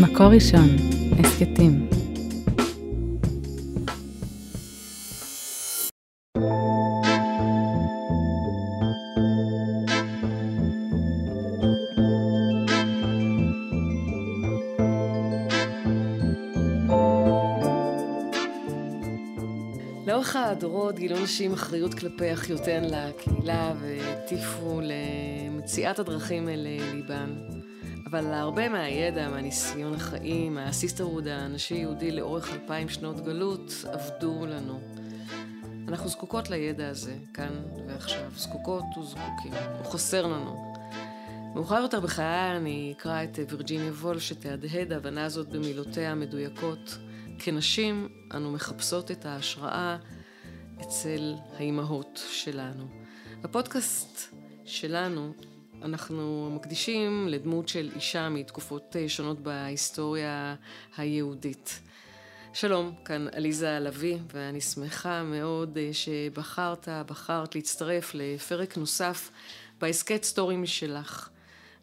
מקור ראשון, הסכתים. לאורך הדורות גילו נשים אחריות כלפי אחיותיהן לקהילה והטיפו למציאת הדרכים אל ליבן. אבל הרבה מהידע, מהניסיון החיים, מהסיסטרוד הנשי-יהודי לאורך אלפיים שנות גלות, עבדו לנו. אנחנו זקוקות לידע הזה, כאן ועכשיו. זקוקות וזקוקים. הוא חסר לנו. מאוחר יותר בחיי אני אקרא את וירג'יניה וולף שתהדהד ההבנה הזאת במילותיה המדויקות. כנשים אנו מחפשות את ההשראה אצל האימהות שלנו. בפודקאסט שלנו אנחנו מקדישים לדמות של אישה מתקופות שונות בהיסטוריה היהודית. שלום, כאן עליזה לביא, ואני שמחה מאוד שבחרת, בחרת להצטרף לפרק נוסף בהסכת סטורי משלך.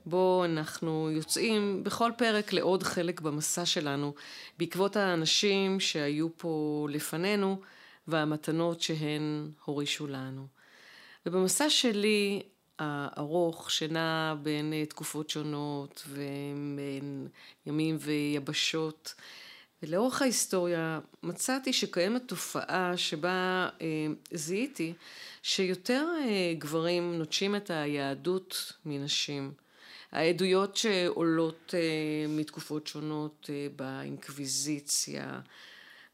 בו אנחנו יוצאים בכל פרק לעוד חלק במסע שלנו, בעקבות האנשים שהיו פה לפנינו והמתנות שהן הורישו לנו. ובמסע שלי הארוך שנע בין תקופות שונות ובין ימים ויבשות, ולאורך ההיסטוריה מצאתי שקיימת תופעה שבה אה, זיהיתי שיותר אה, גברים נוטשים את היהדות מנשים. העדויות שעולות אה, מתקופות שונות אה, באינקוויזיציה,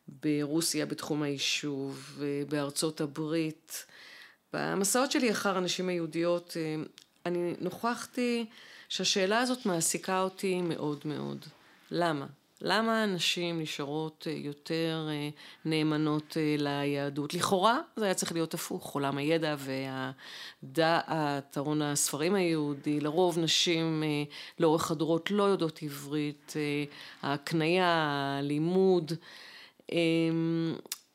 ברוסיה בתחום היישוב, אה, בארצות הברית. במסעות שלי אחר הנשים היהודיות אני נוכחתי שהשאלה הזאת מעסיקה אותי מאוד מאוד. למה? למה הנשים נשארות יותר נאמנות ליהדות? לכאורה זה היה צריך להיות הפוך, עולם הידע והדעת, ארון הספרים היהודי, לרוב נשים לאורך הדורות לא יודעות עברית, ההקנייה, הלימוד,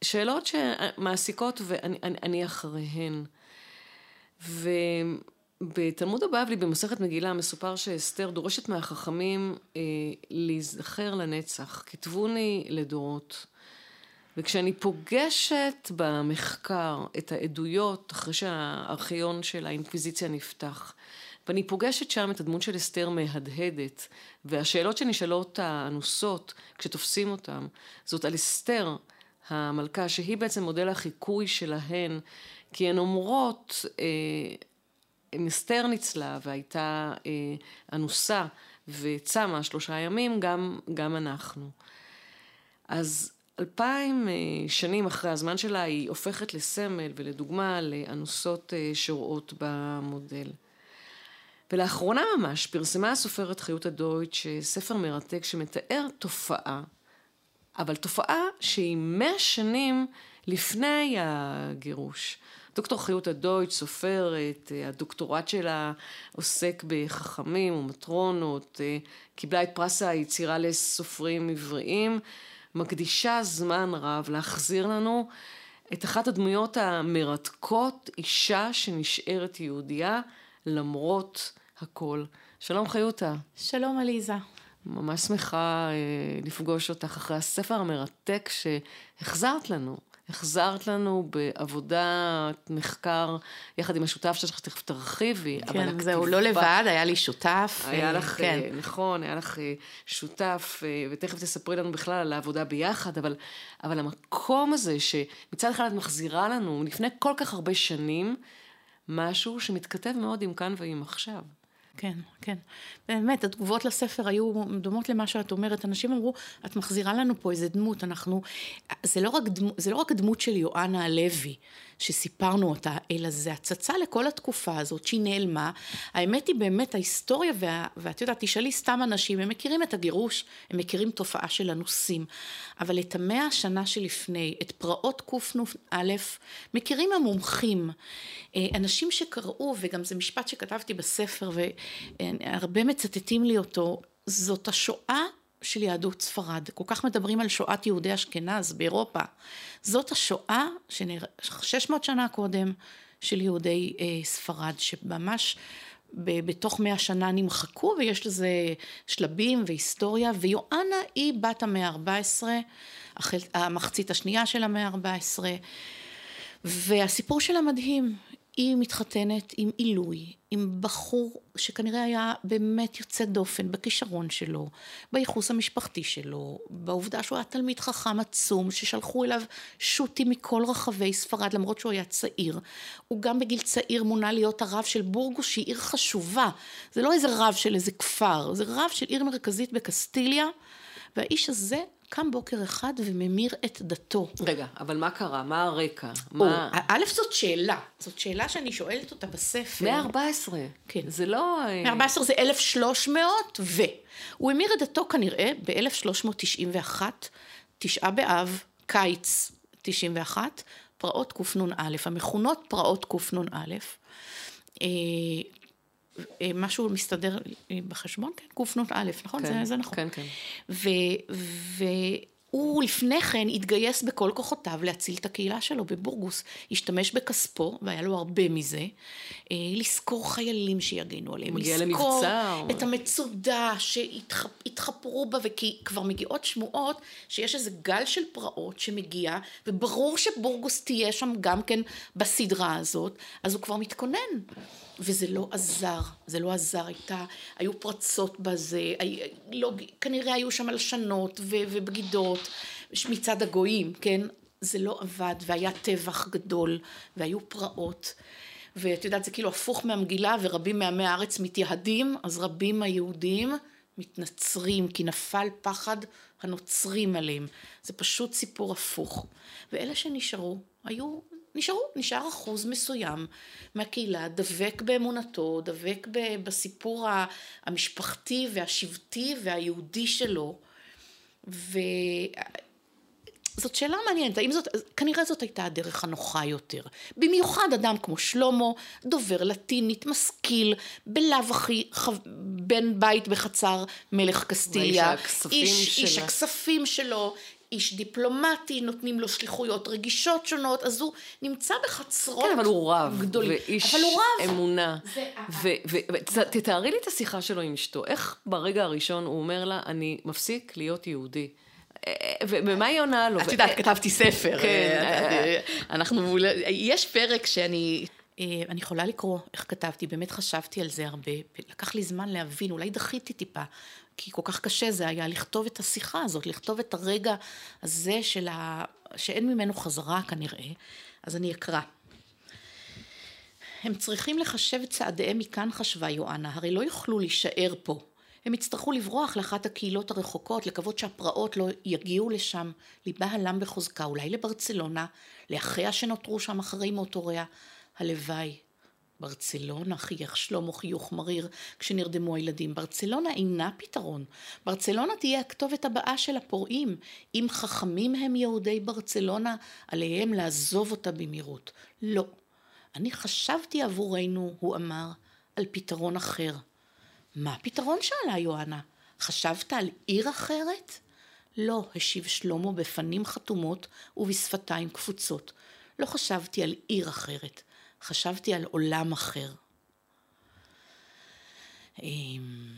שאלות שמעסיקות ואני אחריהן. ו... בתלמוד הבבלי במסכת מגילה מסופר שאסתר דורשת מהחכמים אה, להיזכר לנצח, כתבוני לדורות. וכשאני פוגשת במחקר את העדויות אחרי שהארכיון של האינקוויזיציה נפתח, ואני פוגשת שם את הדמות של אסתר מהדהדת, והשאלות שנשאלות האנוסות כשתופסים אותן, זאת על אסתר המלכה, שהיא בעצם מודל החיקוי שלהן, כי הן אומרות, אה, אסתר ניצלה והייתה אה, אנוסה וצמה שלושה ימים, גם, גם אנחנו. אז אלפיים אה, שנים אחרי הזמן שלה היא הופכת לסמל ולדוגמה לאנוסות אה, שרואות במודל. ולאחרונה ממש פרסמה הסופרת חיות הדויטש ספר מרתק שמתאר תופעה, אבל תופעה שהיא מאה שנים לפני הגירוש. דוקטור חיות הדויטש, סופרת, הדוקטורט שלה עוסק בחכמים ומטרונות, קיבלה את פרס היצירה לסופרים עבריים, מקדישה זמן רב להחזיר לנו את אחת הדמויות המרתקות, אישה שנשארת יהודייה למרות הכל. שלום חיותה. שלום עליזה. ממש שמחה לפגוש אותך אחרי הספר המרתק שהחזרת לנו. החזרת לנו בעבודת מחקר יחד עם השותף שלך, שתכף תרחיבי. כן, זהו, לא לבד, היה לי שותף. היה לך, כן. נכון, היה לך שותף, ותכף תספרי לנו בכלל על העבודה ביחד, אבל, אבל המקום הזה שמצד אחד את מחזירה לנו לפני כל כך הרבה שנים, משהו שמתכתב מאוד עם כאן ועם עכשיו. כן, כן. באמת, התגובות לספר היו דומות למה שאת אומרת. אנשים אמרו, את מחזירה לנו פה איזה דמות, אנחנו... זה לא רק, דמו, זה לא רק הדמות של יואנה הלוי, שסיפרנו אותה, אלא זה הצצה לכל התקופה הזאת שהיא נעלמה. האמת היא באמת ההיסטוריה, וה, ואת יודעת, תשאלי סתם אנשים, הם מכירים את הגירוש, הם מכירים תופעה של אנוסים, אבל את המאה השנה שלפני, את פרעות קנ"א, מכירים המומחים. אנשים שקראו, וגם זה משפט שכתבתי בספר, והרבה מצטטים לי אותו, זאת השואה של יהדות ספרד. כל כך מדברים על שואת יהודי אשכנז באירופה. זאת השואה שנראה 600 שנה קודם של יהודי אה, ספרד, שממש בתוך מאה שנה נמחקו, ויש לזה שלבים והיסטוריה, ויואנה היא בת המאה ה-14, המחצית השנייה של המאה ה-14, והסיפור שלה מדהים. היא מתחתנת עם עילוי, עם בחור שכנראה היה באמת יוצא דופן בכישרון שלו, בייחוס המשפחתי שלו, בעובדה שהוא היה תלמיד חכם עצום, ששלחו אליו שו"תים מכל רחבי ספרד, למרות שהוא היה צעיר. הוא גם בגיל צעיר מונה להיות הרב של בורגוס, שהיא עיר חשובה. זה לא איזה רב של איזה כפר, זה רב של עיר מרכזית בקסטיליה, והאיש הזה קם בוקר אחד וממיר את דתו. רגע, אבל מה קרה? מה הרקע? מה... א', זאת שאלה. זאת שאלה שאני שואלת אותה בספר. 114. כן. זה לא... 114 זה 1300 ו... הוא המיר את דתו כנראה ב-1391, תשעה באב, קיץ 91, פרעות קנ"א, המכונות פרעות קנ"א. אה, משהו מסתדר בחשבון, כן, קנ"א, נכון? כן, זה, זה נכון. כן, כן. והוא לפני כן התגייס בכל כוחותיו להציל את הקהילה שלו בבורגוס. השתמש בכספו, והיה לו הרבה מזה, אה, לשכור חיילים שיגנו עליהם. לשכור. את המצודה שהתחפרו בה, וכי כבר מגיעות שמועות שיש איזה גל של פרעות שמגיע, וברור שבורגוס תהיה שם גם כן בסדרה הזאת, אז הוא כבר מתכונן. וזה לא עזר, זה לא עזר, הייתה, היו פרצות בזה, הי, לא, כנראה היו שם הלשנות ו, ובגידות מצד הגויים, כן? זה לא עבד, והיה טבח גדול, והיו פרעות. ואת יודעת, זה כאילו הפוך מהמגילה, ורבים מעמי הארץ מתייהדים, אז רבים מהיהודים מתנצרים, כי נפל פחד הנוצרים עליהם. זה פשוט סיפור הפוך. ואלה שנשארו, היו נשארו, נשאר אחוז מסוים מהקהילה, דבק באמונתו, דבק בסיפור המשפחתי והשבטי והיהודי שלו. וזאת שאלה מעניינת, האם זאת, כנראה זאת הייתה הדרך הנוחה יותר. במיוחד אדם כמו שלמה, דובר לטינית, משכיל, בלאו הכי חו... בן בית בחצר מלך קסטיליה. איש, איש הכספים שלו, איש דיפלומטי, נותנים לו שליחויות רגישות שונות, אז הוא נמצא בחצרות כן, אבל הוא רב. גדולים. ואיש אבל הוא רב. אמונה. ותתארי לי את השיחה שלו עם אשתו. איך ברגע הראשון הוא אומר לה, אני מפסיק להיות יהודי. אה, ומה היא עונה לו? את יודעת, כתבתי ספר. כן. אה, אנחנו, יש פרק שאני... אה, אני יכולה לקרוא איך כתבתי, באמת חשבתי על זה הרבה, לקח לי זמן להבין, אולי דחיתי טיפה, כי כל כך קשה זה היה לכתוב את השיחה הזאת, לכתוב את הרגע הזה של ה... שאין ממנו חזרה כנראה, אז אני אקרא. הם צריכים לחשב צעדיהם מכאן, חשבה יואנה, הרי לא יוכלו להישאר פה. הם יצטרכו לברוח לאחת הקהילות הרחוקות, לקוות שהפרעות לא יגיעו לשם. ליבה הלם בחוזקה, אולי לברצלונה, לאחיה שנותרו שם אחרי מות הוריה. הלוואי. ברצלונה, חייך שלמה חיוך מריר כשנרדמו הילדים. ברצלונה אינה פתרון. ברצלונה תהיה הכתובת הבאה של הפורעים. אם חכמים הם יהודי ברצלונה, עליהם לעזוב אותה במהירות. לא. אני חשבתי עבורנו, הוא אמר, על פתרון אחר. מה הפתרון? שאלה יואנה. חשבת על עיר אחרת? לא, השיב שלמה בפנים חתומות ובשפתיים קפוצות. לא חשבתי על עיר אחרת, חשבתי על עולם אחר. אמ,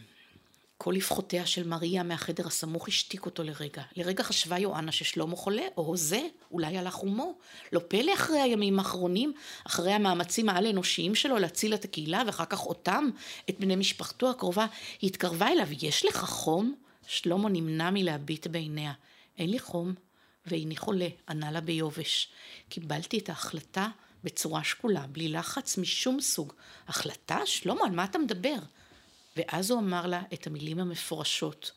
כל לפחותיה של מריה מהחדר הסמוך השתיק אותו לרגע. לרגע חשבה יואנה ששלמה חולה, או הוזה, אולי הלך עומו. לא פלא אחרי הימים האחרונים, אחרי המאמצים העל-אנושיים שלו להציל את הקהילה, ואחר כך אותם, את בני משפחתו הקרובה, היא התקרבה אליו, יש לך חום? שלמה נמנע מלהביט בעיניה. אין לי חום, ואיני חולה, ענה לה ביובש. קיבלתי את ההחלטה בצורה שקולה, בלי לחץ משום סוג. החלטה? שלמה, על מה אתה מדבר? ואז הוא אמר לה את המילים המפורשות.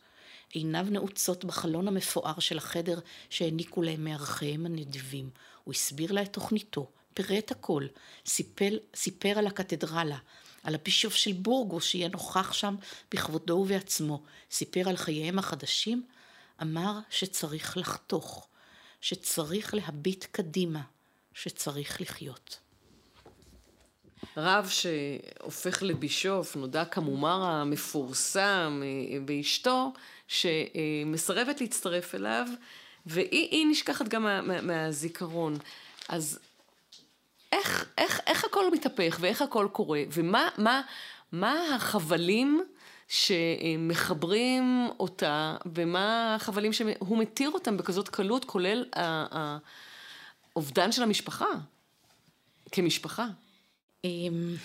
עיניו נעוצות בחלון המפואר של החדר שהעניקו להם מארחיהם הנדיבים. הוא הסביר לה את תוכניתו, פירט הכל, סיפל, סיפר על הקתדרלה, על הבישוף של בורגוס שיהיה נוכח שם בכבודו ובעצמו, סיפר על חייהם החדשים, אמר שצריך לחתוך, שצריך להביט קדימה, שצריך לחיות. רב שהופך לבישוף, נודע כמומר המפורסם אה, באשתו, שמסרבת להצטרף אליו, והיא נשכחת גם מה, מה, מהזיכרון. אז איך, איך, איך הכל מתהפך ואיך הכל קורה, ומה מה, מה החבלים שמחברים אותה, ומה החבלים שהוא מתיר אותם בכזאת קלות, כולל האובדן של המשפחה, כמשפחה? אמ,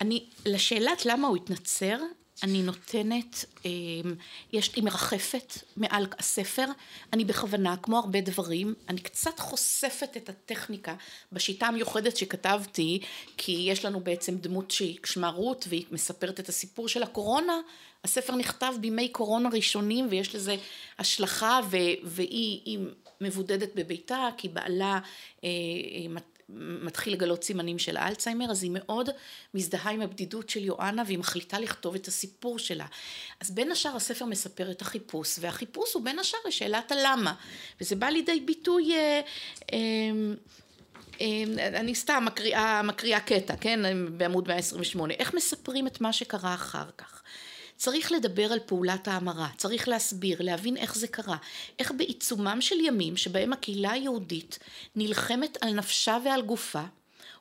אני, לשאלת למה הוא התנצר, אני נותנת, אמ, יש לי מרחפת מעל הספר, אני בכוונה, כמו הרבה דברים, אני קצת חושפת את הטכניקה בשיטה המיוחדת שכתבתי, כי יש לנו בעצם דמות שהיא שמה רות והיא מספרת את הסיפור של הקורונה, הספר נכתב בימי קורונה ראשונים ויש לזה השלכה והיא מבודדת בביתה כי בעלה אה, אה, מתחיל לגלות סימנים של אלצהיימר, אז היא מאוד מזדהה עם הבדידות של יואנה והיא מחליטה לכתוב את הסיפור שלה. אז בין השאר הספר מספר את החיפוש, והחיפוש הוא בין השאר לשאלת הלמה, וזה בא לידי ביטוי אה, אה, אה, אני סתם מקריאה, מקריאה קטע, כן, בעמוד 128, איך מספרים את מה שקרה אחר כך. צריך לדבר על פעולת ההמרה, צריך להסביר, להבין איך זה קרה, איך בעיצומם של ימים שבהם הקהילה היהודית נלחמת על נפשה ועל גופה,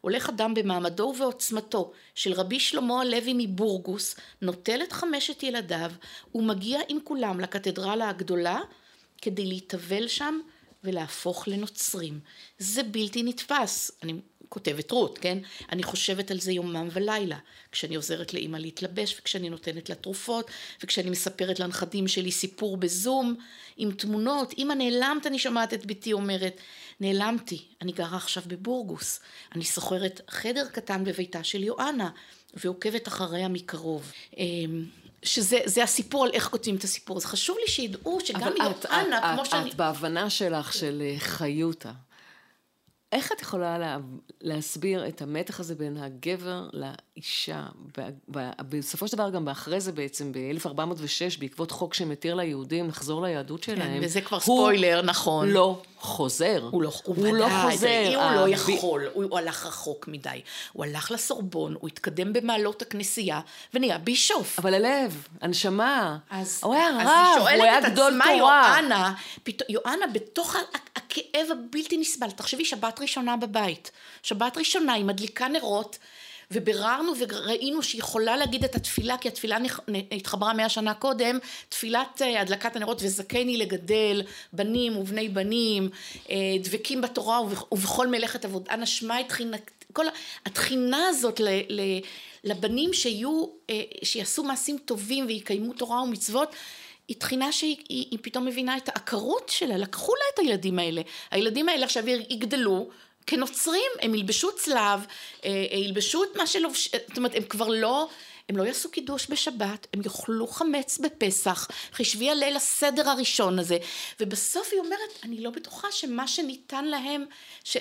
הולך אדם במעמדו ובעוצמתו של רבי שלמה הלוי מבורגוס, נוטל את חמשת ילדיו ומגיע עם כולם לקתדרלה הגדולה כדי להתאבל שם ולהפוך לנוצרים. זה בלתי נתפס. אני כותבת רות, כן? אני חושבת על זה יומם ולילה, כשאני עוזרת לאימא להתלבש וכשאני נותנת לה תרופות וכשאני מספרת לנכדים שלי סיפור בזום עם תמונות, אמא נעלמת אני שומעת את בתי אומרת, נעלמתי, אני גרה עכשיו בבורגוס, אני שוכרת חדר קטן בביתה של יואנה ועוקבת אחריה מקרוב. אמ, שזה הסיפור על איך כותבים את הסיפור. אז חשוב לי שידעו שגם יואנה, כמו את, שאני... את בהבנה שלך של אה, חיותה. איך את יכולה לה, להסביר את המתח הזה בין הגבר לאישה? בסופו של דבר גם באחרי זה בעצם, ב-1406, בעקבות חוק שמתיר ליהודים לחזור ליהדות כן, שלהם. כן, וזה כבר ספוילר, נכון. לא חוזר. הוא לא, הוא הוא לא חוזר. הוא לא יכול, הוא, הוא הלך רחוק מדי. הוא הלך לסורבון, הוא התקדם במעלות הכנסייה, ונהיה בישוף. אבל הלב, הנשמה, אז, הוא היה רב, הוא היה גדול תורה. אז היא שואלת את עצמה, יואנה, פת... יואנה, בתוך הכאב הבלתי נסבל, תחשבי, שבת ראשונה בבית. שבת ראשונה, היא מדליקה נרות. וביררנו וראינו שהיא יכולה להגיד את התפילה, כי התפילה התחברה מאה שנה קודם, תפילת אה, הדלקת הנרות וזכני לגדל בנים ובני בנים, אה, דבקים בתורה ובכל מלאכת עבודה, נשמע את תחינה, כל התחינה הזאת ל, ל, לבנים שיהיו, אה, שיעשו מעשים טובים ויקיימו תורה ומצוות, היא תחינה שהיא היא, היא פתאום מבינה את העקרות שלה, לקחו לה את הילדים האלה. הילדים האלה עכשיו יגדלו כנוצרים, הם ילבשו צלב, אה, אה, ילבשו את מה שלובש... זאת אומרת, הם כבר לא... הם לא יעשו קידוש בשבת, הם יאכלו חמץ בפסח, חישבי על ליל הסדר הראשון הזה, ובסוף היא אומרת, אני לא בטוחה שמה שניתן להם, ש...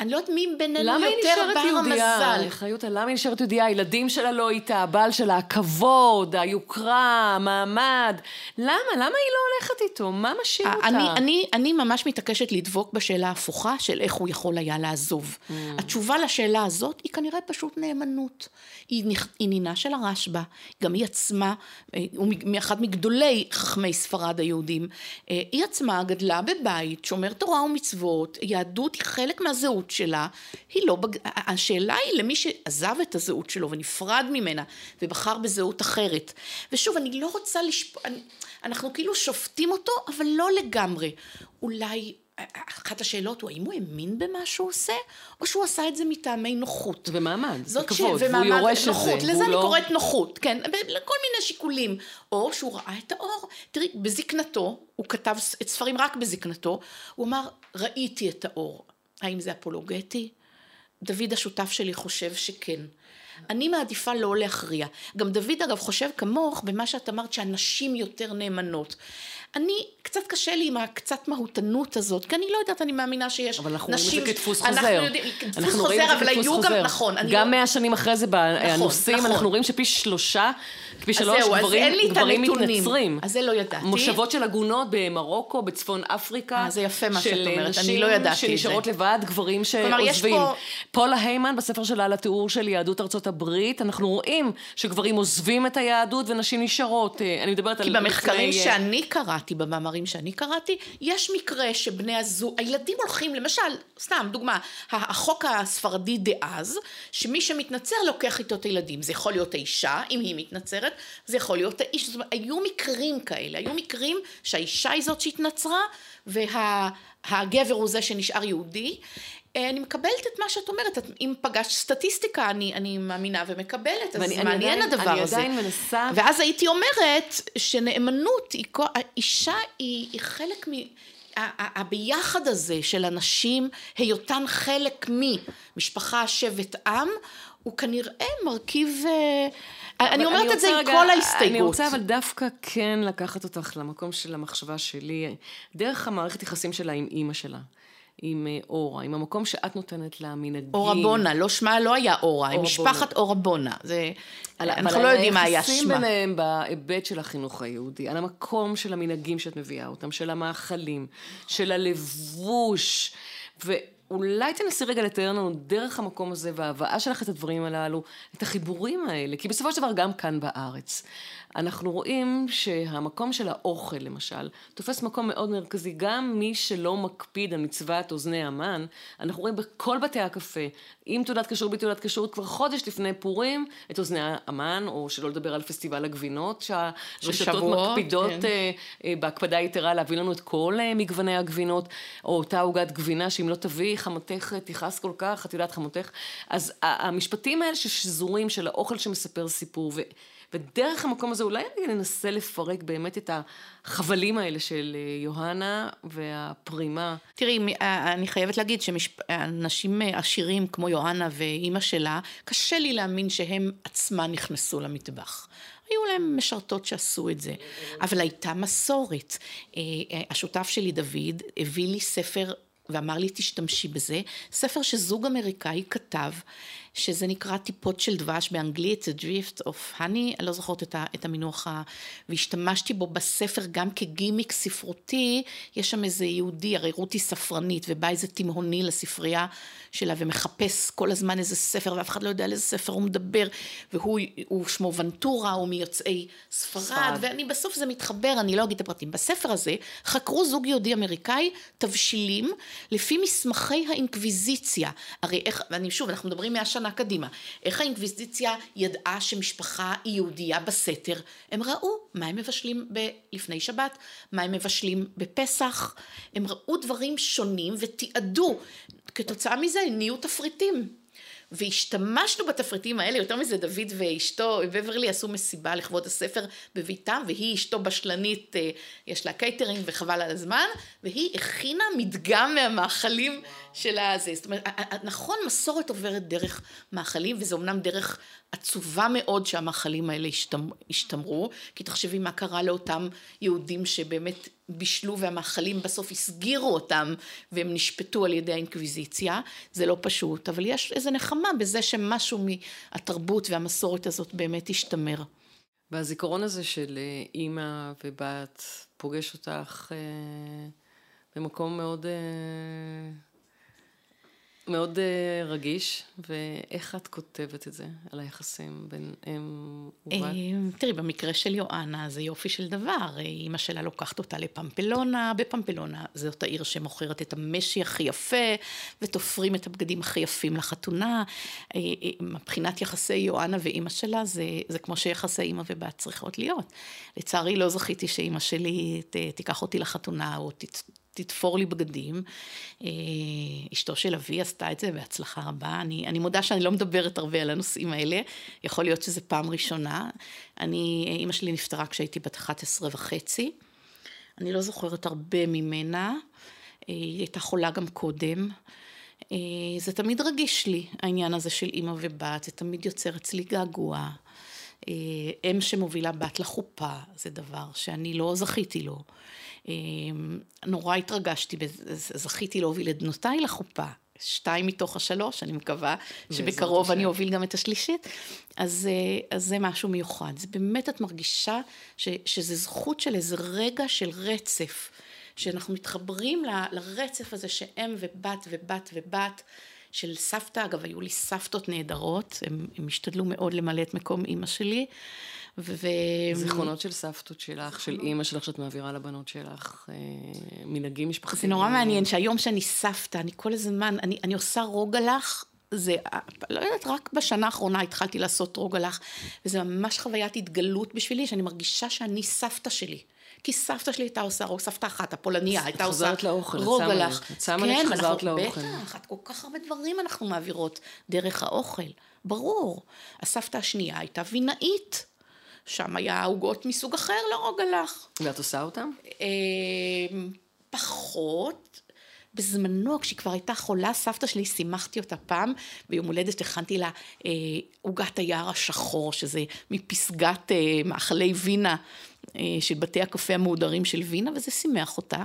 אני לא יודעת מי בינינו יותר בר המזל. חיות, למה היא נשארת יהודייה? הילדים שלה לא איתה, הבעל שלה, הכבוד, היוקרה, המעמד. למה? למה היא לא הולכת איתו? מה משאיר אותה? אני, אני, אני ממש מתעקשת לדבוק בשאלה ההפוכה של איך הוא יכול היה לעזוב. Mm. התשובה לשאלה הזאת היא כנראה פשוט נאמנות. היא, נינה של הרשב"א, גם היא עצמה, אה, הוא מאחד מגדולי חכמי ספרד היהודים, אה, היא עצמה גדלה בבית, שומר תורה ומצוות, יהדות היא חלק מהזהות שלה, היא לא, בג... השאלה היא למי שעזב את הזהות שלו ונפרד ממנה ובחר בזהות אחרת. ושוב, אני לא רוצה לשפוט, אנחנו כאילו שופטים אותו, אבל לא לגמרי. אולי אחת השאלות הוא האם הוא האמין במה שהוא עושה, או שהוא עשה את זה מטעמי נוחות. ומעמד, זאת כבוד, והוא יורש את זה. לזה אני לא... קוראת נוחות, כן, לכל מיני שיקולים. או שהוא ראה את האור. תראי, בזקנתו, הוא כתב את ספרים רק בזקנתו, הוא אמר, ראיתי את האור. האם זה אפולוגטי? דוד השותף שלי חושב שכן. אני מעדיפה לא להכריע. גם דוד אגב חושב כמוך במה שאת אמרת שהנשים יותר נאמנות. אני, קצת קשה לי עם הקצת מהותנות הזאת, כי אני לא יודעת, אני מאמינה שיש נשים... אבל אנחנו רואים את זה כדפוס חוזר. אנחנו יודעים, דפוס חוזר, אבל היו גם, נכון. גם לא- מאה שנים אחרי זה בנושאים, נכון, נכון. אנחנו רואים שפי שלושה, פי שלוש גברים, גברים מתנצרים. אז זה לא ידעתי. מושבות של עגונות במרוקו, בצפון אפריקה. אה, זה יפה מה שאת אומרת, אני לא ידעתי את זה. שנשארות לבד, גברים שעוזבים. פה... פולה היימן, בספר שלה על התיאור של יהדות ארצות הברית, אנחנו רואים שגברים עוזבים את היהדות ונשים נשארות. אה, אני מדברת על... כי במחקרים שאני קראתי, קראתי, במאמרים שאני קראתי, יש מקרה שבני הזוג, הילדים הולכים, למשל, סתם דוגמה, החוק הספרדי דאז, שמי שמתנצר לוקח איתו את הילדים. זה יכול להיות האישה, אם היא מתנצרת, זה יכול להיות האיש. זאת אומרת, היו מקרים כאלה, היו מקרים שהאישה היא זאת שהתנצרה, והגבר הוא זה שנשאר יהודי. אה, אני מקבלת את מה שאת אומרת, אם פגשת סטטיסטיקה, אני, אני מאמינה ומקבלת, אז ואני, מעניין אני הדבר אני הזה. אני עדיין מנסה... ואז הייתי אומרת שנאמנות, היא, האישה היא, היא חלק מ... הביחד הזה של אנשים, היותן חלק ממשפחה, שבט, עם, הוא כנראה מרכיב... אה, אני אומרת אני את זה עם רגע, כל ההסתייגות. אני רוצה אבל דווקא כן לקחת אותך למקום של המחשבה שלי, דרך המערכת יחסים שלה עם אימא שלה. עם אה, אורה, עם המקום שאת נותנת לה מנהגים. אורה בונה, לא שמה לא היה אורה, עם משפחת אורה בונה. זה, על, אנחנו לא יודעים מה היה שמה. היחסים ביניהם בהיבט של החינוך היהודי, על המקום של המנהגים שאת מביאה אותם, של המאכלים, של הלבוש, ו... אולי תנסי רגע לתאר לנו דרך המקום הזה וההבאה שלך את הדברים הללו, את החיבורים האלה, כי בסופו של דבר גם כאן בארץ. אנחנו רואים שהמקום של האוכל למשל, תופס מקום מאוד מרכזי. גם מי שלא מקפיד על מצוות אוזני המן, אנחנו רואים בכל בתי הקפה, עם תעודת כשרות, בתעודת כשרות, כבר חודש לפני פורים, את אוזני המן, או שלא לדבר על פסטיבל הגבינות, שהרשתות מקפידות כן. אה, אה, בהקפדה יתרה להביא לנו את כל אה, מגווני הגבינות, או אותה עוגת גבינה, שאם לא תביאי חמותך תכעס כל כך, את יודעת חמותך. אז המשפטים האלה ששזורים של האוכל שמספר סיפור, ו... ודרך המקום הזה אולי ננסה לפרק באמת את החבלים האלה של אה, יוהנה והפרימה. תראי, אה, אני חייבת להגיד שאנשים עשירים כמו יוהנה ואימא שלה, קשה לי להאמין שהם עצמם נכנסו למטבח. היו להם משרתות שעשו את זה, אבל הייתה מסורת. אה, השותף שלי, דוד, הביא לי ספר ואמר לי תשתמשי בזה, ספר שזוג אמריקאי כתב שזה נקרא טיפות של דבש באנגלית, The Drift of Honey, אני לא זוכרת את, ה, את המינוח, ה... והשתמשתי בו בספר גם כגימיק ספרותי, יש שם איזה יהודי, הרי רותי ספרנית, ובא איזה תימהוני לספרייה שלה ומחפש כל הזמן איזה ספר, ואף אחד לא יודע על איזה ספר הוא מדבר, והוא שמו ונטורה, הוא מיוצאי ספרד, ספרד, ואני בסוף זה מתחבר, אני לא אגיד את הפרטים. בספר הזה חקרו זוג יהודי אמריקאי תבשילים לפי מסמכי האינקוויזיציה. הרי איך, ואני שוב, אנחנו מדברים מאה שנה קדימה. איך האינקוויזיציה ידעה שמשפחה היא יהודייה בסתר? הם ראו מה הם מבשלים ב- לפני שבת, מה הם מבשלים בפסח. הם ראו דברים שונים ותיעדו. כתוצאה מזה נהיו תפריטים. והשתמשנו בתפריטים האלה, יותר מזה דוד ואשתו, בברלי עשו מסיבה לכבוד הספר בביתם, והיא אשתו בשלנית, אה, יש לה קייטרינג וחבל על הזמן, והיא הכינה מדגם מהמאכלים של הזה. זאת אומרת, נכון, מסורת עוברת דרך מאכלים, וזה אמנם דרך עצובה מאוד שהמאכלים האלה השתמרו, כי תחשבי מה קרה לאותם יהודים שבאמת בישלו והמאכלים בסוף הסגירו אותם והם נשפטו על ידי האינקוויזיציה, זה לא פשוט, אבל יש איזה נחמה בזה שמשהו מהתרבות והמסורת הזאת באמת השתמר. והזיכרון הזה של אה, אימא ובת פוגש אותך אה, במקום מאוד... אה... מאוד uh, רגיש, ואיך את כותבת את זה, על היחסים בין אם ובת? אה, תראי, במקרה של יואנה זה יופי של דבר. אימא שלה לוקחת אותה לפמפלונה, בפמפלונה זאת העיר שמוכרת את המשי הכי יפה, ותופרים את הבגדים הכי יפים לחתונה. אה, מבחינת יחסי יואנה ואימא שלה, זה, זה כמו שיחסי אימא ובת צריכות להיות. לצערי לא זכיתי שאימא שלי ת, תיקח אותי לחתונה, או ת, תתפור לי בגדים. אה, אשתו של אבי עשתה את זה בהצלחה רבה. אני, אני מודה שאני לא מדברת הרבה על הנושאים האלה, יכול להיות שזו פעם ראשונה. אני, אימא שלי נפטרה כשהייתי בת 11 וחצי. אני לא זוכרת הרבה ממנה, אה, היא הייתה חולה גם קודם. אה, זה תמיד רגיש לי, העניין הזה של אימא ובת, זה תמיד יוצר אצלי געגוע. אם שמובילה בת לחופה, זה דבר שאני לא זכיתי לו. אמ, נורא התרגשתי, זכיתי להוביל את בנותיי לחופה. שתיים מתוך השלוש, אני מקווה שבקרוב אני אוביל גם את השלישית. אז, אה, אז זה משהו מיוחד. זה באמת, את מרגישה ש, שזה זכות של איזה רגע של רצף, שאנחנו מתחברים ל, לרצף הזה שאם ובת ובת ובת. של סבתא, אגב, היו לי סבתות נהדרות, הם, הם השתדלו מאוד למלא את מקום אימא שלי, ו... זיכרונות של סבתות שלך, של אימא שלך שאת מעבירה לבנות שלך, אה, מנהגים משפחתיים. זה נורא מעניין שהיום שאני סבתא, אני כל הזמן, אני, אני עושה רוגלח, זה, לא יודעת, רק בשנה האחרונה התחלתי לעשות רוגלח, וזה ממש חוויית התגלות בשבילי, שאני מרגישה שאני סבתא שלי. כי סבתא שלי הייתה עושה, סבתא אחת, הפולניה, הייתה עושה רוגלח. את שמה לב, את חזרת לאוכל. בטח, כל כך הרבה דברים אנחנו מעבירות דרך האוכל, ברור. הסבתא השנייה הייתה וינאית. שם היה עוגות מסוג אחר לרוגלח. ואת עושה אותם? אמ, פחות. בזמנו, כשהיא כבר הייתה חולה, סבתא שלי, שימחתי אותה פעם, ביום הולדת הכנתי לה אה, עוגת היער השחור, שזה מפסגת אה, מאכלי וינה אה, של בתי הקפה המהודרים של וינה, וזה שימח אותה.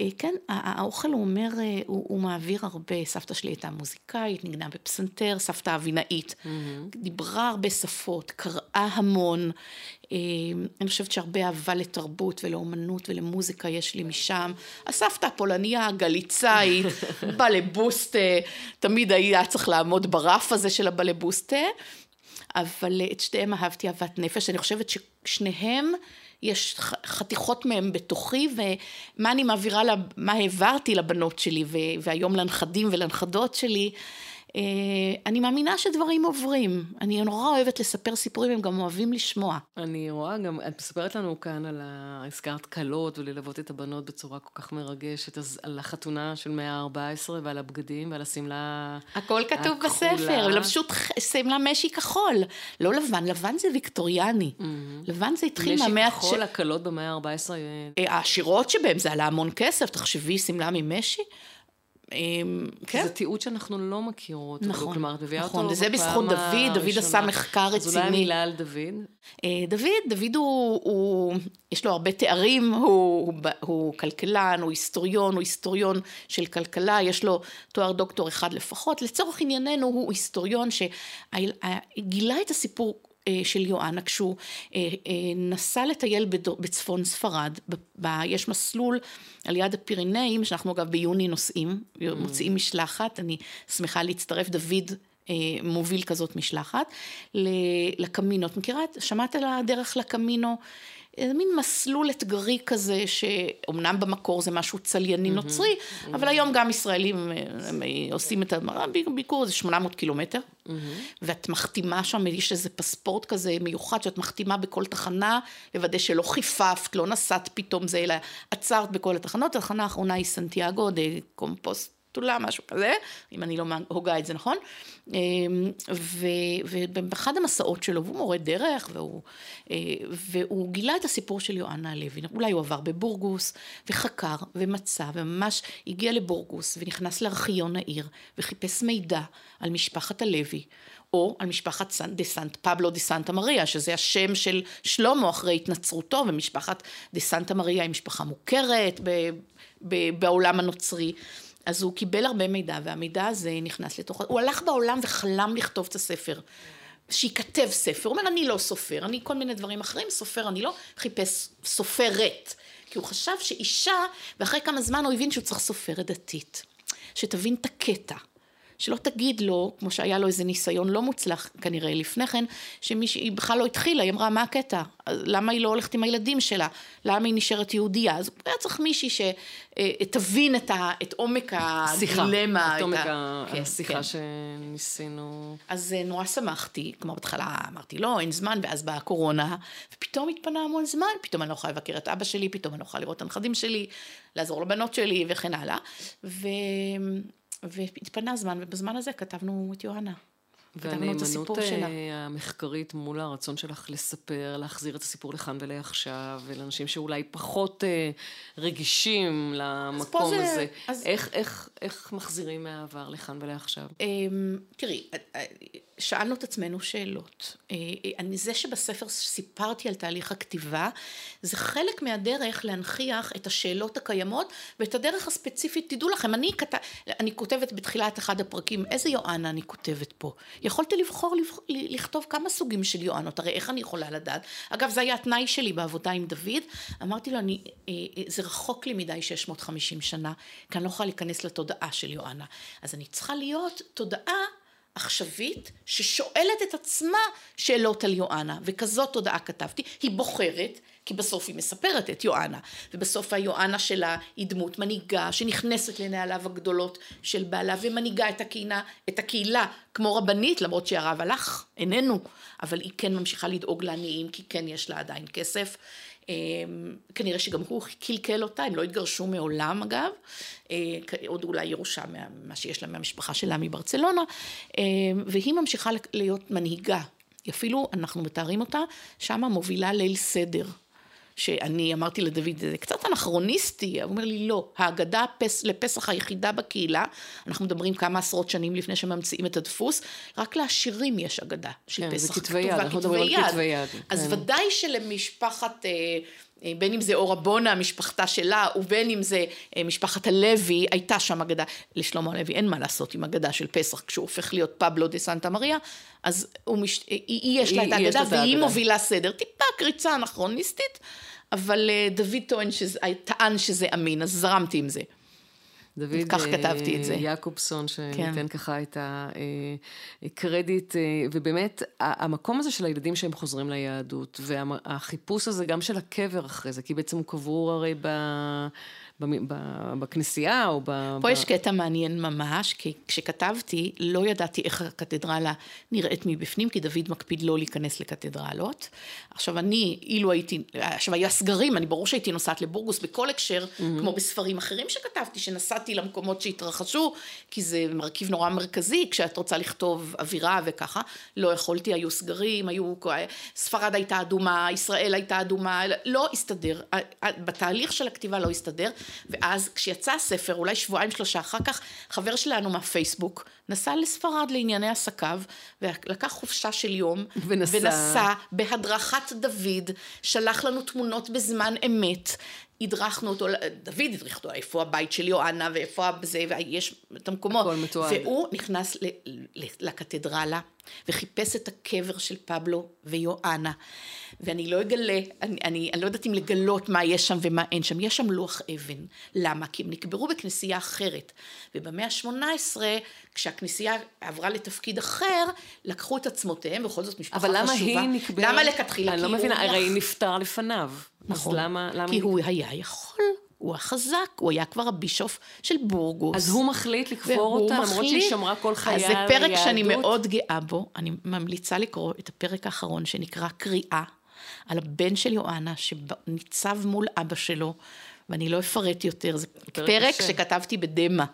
אה, כן, האוכל הוא אומר, אה, הוא, הוא מעביר הרבה. סבתא שלי הייתה מוזיקאית, נגנה בפסנתר, סבתא אבינאית. Mm-hmm. דיברה הרבה שפות, קראה המון. אני חושבת שהרבה אהבה לתרבות ולאומנות ולמוזיקה יש לי משם. הסבתא הפולניה הגליצאית, בלבוסטה, תמיד היה צריך לעמוד ברף הזה של הבלבוסטה. אבל את שתיהם אהבתי אהבת נפש, אני חושבת ששניהם, יש חתיכות מהם בתוכי, ומה אני מעבירה, מה העברתי לבנות שלי, והיום לנכדים ולנכדות שלי, אני מאמינה שדברים עוברים. אני נורא אוהבת לספר סיפורים, הם גם אוהבים לשמוע. אני רואה גם, את מספרת לנו כאן על ה... הזכרת כלות וללוות את הבנות בצורה כל כך מרגשת, אז על החתונה של מאה ה-14 ועל הבגדים ועל השמלה הכל כתוב הכחולה. בספר, לבשו שמלה משי כחול. לא לבן, לבן זה ויקטוריאני. Mm-hmm. לבן זה התחיל מהמאה... משי כחול, הכלות במאה ה-14. אה, העשירות שבהם זה עלה המון כסף, תחשבי שמלה ממשי. אמ, כן. זה תיעוד שאנחנו לא מכירות. נכון, כלומר, את מביאה נכון, אותו וזה בזכות דוד, דוד עשה מחקר רציני. אז אולי מילה על דוד? אה, דוד, דוד הוא, הוא יש לו הרבה תארים, הוא, הוא, הוא כלכלן, הוא היסטוריון, הוא היסטוריון של כלכלה, יש לו תואר דוקטור אחד לפחות. לצורך ענייננו הוא היסטוריון שגילה את הסיפור של יואנה כשהוא אה, אה, נסע לטייל בצפון ספרד, יש מסלול על יד הפירינאים, שאנחנו אגב ביוני נוסעים, מוציאים משלחת, אני שמחה להצטרף, דוד מוביל כזאת משלחת, לקמינו, את מכירה? שמעת על הדרך לקמינו? איזה מין מסלול אתגרי כזה, שאומנם במקור זה משהו צלייני נוצרי. אבל היום גם ישראלים עושים את הביקור, זה 800 קילומטר. ואת מחתימה שם, יש איזה פספורט כזה מיוחד, שאת מחתימה בכל תחנה, לוודא שלא חיפפת, לא נסעת פתאום זה, אלא עצרת בכל התחנות, התחנה האחרונה היא סנטיאגו דה קומפוסט. תולה, משהו כזה, אם אני לא הוגה את זה נכון. אמ, ובאחד המסעות שלו, והוא מורה דרך, והוא, אה, והוא גילה את הסיפור של יואנה הלוי. אולי הוא עבר בבורגוס, וחקר, ומצא, וממש הגיע לבורגוס, ונכנס לארכיון העיר, וחיפש מידע על משפחת הלוי. או על משפחת דה סנט פבלו דה סנטה מריה, שזה השם של שלמה אחרי התנצרותו, ומשפחת דה סנטה מריה היא משפחה מוכרת ב, ב, בעולם הנוצרי. אז הוא קיבל הרבה מידע, והמידע הזה נכנס לתוך... הוא הלך בעולם וחלם לכתוב את הספר. שייכתב ספר. הוא אומר, אני לא סופר, אני כל מיני דברים אחרים, סופר אני לא, חיפש סופרת. כי הוא חשב שאישה, ואחרי כמה זמן הוא הבין שהוא צריך סופרת דתית. שתבין את הקטע. שלא תגיד לו, כמו שהיה לו איזה ניסיון לא מוצלח כנראה לפני כן, שהיא בכלל לא התחילה, היא אמרה, מה הקטע? למה היא לא הולכת עם הילדים שלה? למה היא נשארת יהודייה? אז היה צריך מישהי שתבין את, ה, את עומק הדילמה. את עומק ה... כן, השיחה כן. שניסינו. אז אה, נורא שמחתי, כמו בהתחלה אמרתי, לא, אין זמן, ואז באה הקורונה, ופתאום התפנה המון זמן, פתאום אני לא יכולה לבקר את אבא שלי, פתאום אני לא יכולה לראות את הנכדים שלי, לעזור לבנות שלי וכן הלאה. ו... והתפנה זמן, ובזמן הזה כתבנו את יוהנה. והנאמנות אה, המחקרית מול הרצון שלך לספר, להחזיר את הסיפור לכאן ולעכשיו, ולאנשים שאולי פחות אה, רגישים למקום זה, הזה. אז... איך, איך, איך מחזירים מהעבר לכאן ולעכשיו? אמ, תראי, אה, שאלנו את עצמנו שאלות. אני, זה שבספר סיפרתי על תהליך הכתיבה, זה חלק מהדרך להנכיח את השאלות הקיימות ואת הדרך הספציפית. תדעו לכם, אני, כת... אני כותבת בתחילת אחד הפרקים, איזה יואנה אני כותבת פה? יכולתי לבחור לכתוב כמה סוגים של יואנות, הרי איך אני יכולה לדעת? אגב, זה היה התנאי שלי בעבודה עם דוד, אמרתי לו, אני, אה, אה, זה רחוק לי מדי 650 שנה, כי אני לא יכולה להיכנס לתודעה של יואנה. אז אני צריכה להיות תודעה עכשווית ששואלת את עצמה שאלות על יואנה, וכזאת תודעה כתבתי, היא בוחרת, כי בסוף היא מספרת את יואנה, ובסוף היואנה שלה היא דמות מנהיגה שנכנסת לנעליו הגדולות של בעלה ומנהיגה את הקהילה, את הקהילה כמו רבנית, למרות שהרב הלך, איננו, אבל היא כן ממשיכה לדאוג לעניים, כי כן יש לה עדיין כסף. אמ, כנראה שגם הוא קלקל אותה, הם לא התגרשו מעולם אגב, אה, עוד אולי ירושה מה שיש לה מהמשפחה שלה מברצלונה, אמ, והיא ממשיכה להיות מנהיגה, אפילו אנחנו מתארים אותה, שמה מובילה ליל סדר. שאני אמרתי לדוד, זה קצת אנכרוניסטי, הוא אומר לי, לא, ההגדה פס, לפסח היחידה בקהילה, אנחנו מדברים כמה עשרות שנים לפני שממציאים את הדפוס, רק לעשירים יש הגדה של כן, פסח כתובה, כתבי יד, אנחנו מדברים על כתבי יד. אז כן. ודאי שלמשפחת... אה, בין אם זה אורה בונה, משפחתה שלה, ובין אם זה אה, משפחת הלוי, הייתה שם אגדה. לשלמה הלוי אין מה לעשות עם אגדה של פסח, כשהוא הופך להיות פבלו דה סנטה מריה, אז מש... היא, היא יש לה את האגדה והיא מובילה סדר. טיפה קריצה אנכרוניסטית, אבל אה, דוד טוען שזה, טען שזה אמין, אז זרמתי עם זה. דוד כך כתבתי את זה. יעקובסון, שניתן כן. ככה את הקרדיט, ובאמת, המקום הזה של הילדים שהם חוזרים ליהדות, והחיפוש הזה גם של הקבר אחרי זה, כי בעצם הוא קבור הרי ב... בכנסייה או ב... פה יש קטע מעניין ממש, כי כשכתבתי לא ידעתי איך הקתדרלה נראית מבפנים, כי דוד מקפיד לא להיכנס לקתדרלות. עכשיו אני, אילו הייתי, עכשיו היה סגרים, אני ברור שהייתי נוסעת לבורגוס בכל הקשר, mm-hmm. כמו בספרים אחרים שכתבתי, שנסעתי למקומות שהתרחשו, כי זה מרכיב נורא מרכזי, כשאת רוצה לכתוב אווירה וככה, לא יכולתי, היו סגרים, היו, ספרד הייתה אדומה, ישראל הייתה אדומה, לא הסתדר, בתהליך של הכתיבה לא הסתדר. ואז כשיצא הספר, אולי שבועיים שלושה אחר כך, חבר שלנו מהפייסבוק נסע לספרד לענייני עסקיו, ולקח חופשה של יום, ונסע, ונסע בהדרכת דוד, שלח לנו תמונות בזמן אמת, הדרכנו אותו, דוד הדריך אותו, איפה הבית של יואנה ואיפה זה, ויש את המקומות. הכל מתועד. והוא נכנס לקתדרלה וחיפש את הקבר של פבלו ויואנה. ואני לא אגלה, אני, אני, אני לא יודעת אם לגלות מה יש שם ומה אין שם, יש שם לוח אבן. למה? כי הם נקברו בכנסייה אחרת. ובמאה ה-18, כשהכנסייה עברה לתפקיד אחר, לקחו את עצמותיהם, בכל זאת משפחה חשובה. אבל למה חשובה. היא נקברת? למה לכתחילה? אני לא מבינה, הרי היא נפטר לפניו. נכון. אז למה... למה כי. הוא היה יכול. הוא החזק, הוא היה כבר הבישוף של בורגוס. אז הוא מחליט לקבור אותה, מחליט, למרות שהיא שמרה כל חייה על היהדות? אז זה פרק שאני מאוד גאה בו, אני ממליצה לקרוא את הפרק האחרון שנקרא קריאה, על הבן של יואנה שניצב מול אבא שלו, ואני לא אפרט יותר, זה פרק, פרק שכתבתי בדמע,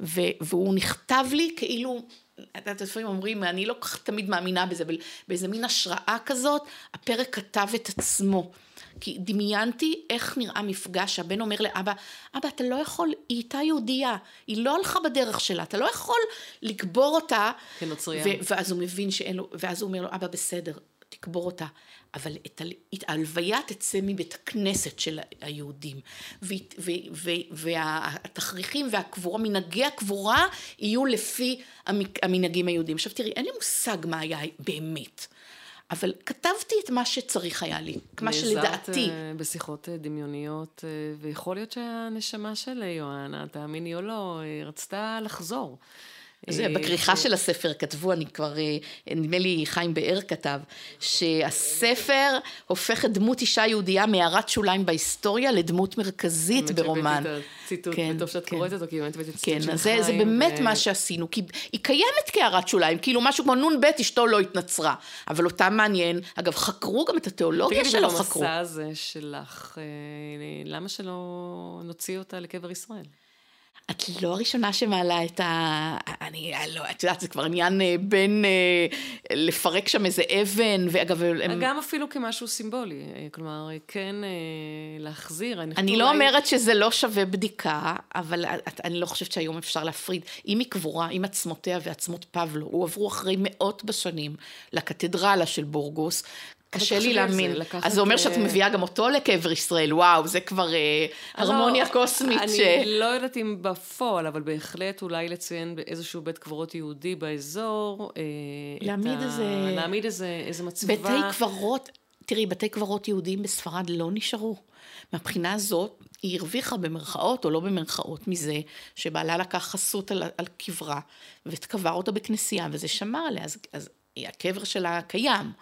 והוא נכתב לי כאילו את יודעת, לפעמים אומרים, אני לא כך תמיד מאמינה בזה, אבל באיזה מין השראה כזאת, הפרק כתב את עצמו. כי דמיינתי איך נראה מפגש שהבן אומר לאבא, אבא אתה לא יכול, היא הייתה יהודייה, היא לא הלכה בדרך שלה, אתה לא יכול לקבור אותה. כנוצרייה. ואז הוא מבין שאין לו, ואז הוא אומר לו, אבא בסדר, תקבור אותה. אבל את ההלוויה תצא מבית הכנסת של היהודים. והתכריכים והקבורה, מנהגי הקבורה יהיו לפי המנהגים היהודים. עכשיו תראי, אין לי מושג מה היה באמת. אבל כתבתי את מה שצריך היה לי, מה שלדעתי. נעזרת אה, בשיחות אה, דמיוניות, אה, ויכול להיות שהנשמה של יואנה, תאמיני או לא, רצתה לחזור. זה בכריכה של הספר כתבו, אני כבר, נדמה לי חיים באר כתב, שהספר הופך את דמות אישה יהודייה מהערת שוליים בהיסטוריה לדמות מרכזית ברומן. את הציטוט, כן, וטוב שאת כן. קוראת אותו, כי באמת הבאתי את הציטוט כן, של חיים. כן, זה באמת ו... מה שעשינו, כי היא קיימת כהערת שוליים, כאילו משהו כמו נ"ב אשתו לא התנצרה, אבל אותה מעניין, אגב, חקרו גם את התיאולוגיה שלו, חקרו. תגידי, במסע הזה שלך, אה, למה שלא נוציא אותה לקבר ישראל? את לא הראשונה שמעלה את ה... אני לא, את יודעת, זה כבר עניין אה, בין אה, לפרק שם איזה אבן, ואגב... הם... גם אפילו כמשהו סימבולי, אה, כלומר, כן להחזיר. אני לא אולי... אומרת שזה לא שווה בדיקה, אבל אני לא חושבת שהיום אפשר להפריד. אם היא קבורה, עם עצמותיה ועצמות פבלו, הועברו אחרי מאות בשנים לקתדרלה של בורגוס, קשה לי להאמין. אז זה אומר שאת אה, מביאה גם אותו לקבר ישראל, וואו, זה כבר אה, הרמוניה לא, קוסמית. אני לא יודעת אם בפועל, אבל בהחלט אולי לציין באיזשהו בית קברות יהודי באזור. להעמיד איזה... להעמיד איזה מצבה. בתי קברות. תראי, בתי קברות יהודיים בספרד לא נשארו. מהבחינה הזאת, היא הרוויחה במרכאות או לא במרכאות מזה, שבעלה לקח חסות על, על קברה, וקבר אותה בכנסייה, וזה שמר עליה, אז, אז הקבר שלה קיים.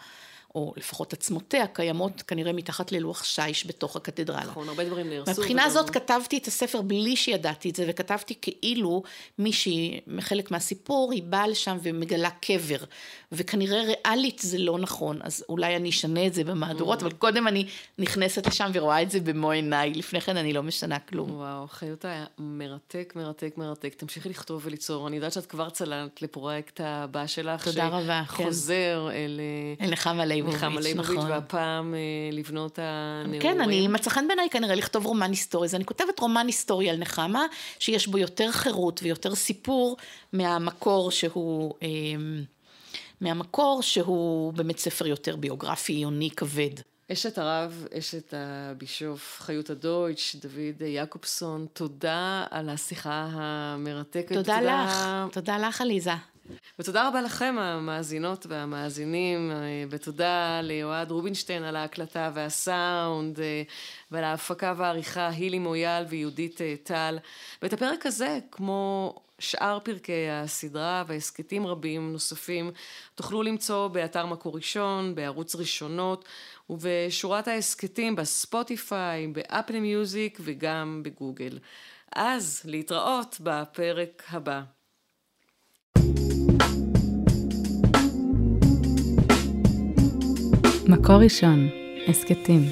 או לפחות עצמותיה, קיימות כנראה מתחת ללוח שיש בתוך הקתדרלה. נכון, הרבה דברים נהרסו. מבחינה וגם... זאת כתבתי את הספר בלי שידעתי את זה, וכתבתי כאילו מישהי, חלק מהסיפור, היא באה לשם ומגלה קבר, וכנראה ריאלית זה לא נכון, אז אולי אני אשנה את זה במהדורות, mm. אבל קודם אני נכנסת לשם ורואה את זה במו עיניי, לפני כן אני לא משנה כלום. וואו, חיותה היה מרתק, מרתק, מרתק. תמשיכי לכתוב וליצור. אני יודעת שאת כבר צללת לפרויקט הבא שלך. תודה רבה, כן. שחוזר אל... אל נחמה נחמה ליבוביץ', נכון. והפעם אה, לבנות הנאורים. כן, אני, מצא חן בעיניי כנראה לכתוב רומן היסטורי. אז אני כותבת רומן היסטורי על נחמה, שיש בו יותר חירות ויותר סיפור מהמקור שהוא... אה, מהמקור שהוא באמת ספר יותר ביוגרפי, עיוני, כבד. אשת הרב, אשת הבישוף, חיות הדויטש, דוד יעקובסון, תודה על השיחה המרתקת. תודה, תודה לך, תודה לך עליזה. ותודה רבה לכם המאזינות והמאזינים, ותודה ליועד רובינשטיין על ההקלטה והסאונד, ועל ההפקה והעריכה הילי מויאל ויהודית טל. ואת הפרק הזה, כמו שאר פרקי הסדרה והסכתים רבים נוספים תוכלו למצוא באתר מקור ראשון, בערוץ ראשונות ובשורת ההסכתים בספוטיפיי, באפל מיוזיק וגם בגוגל. אז להתראות בפרק הבא. מקור ראשון, הסכתים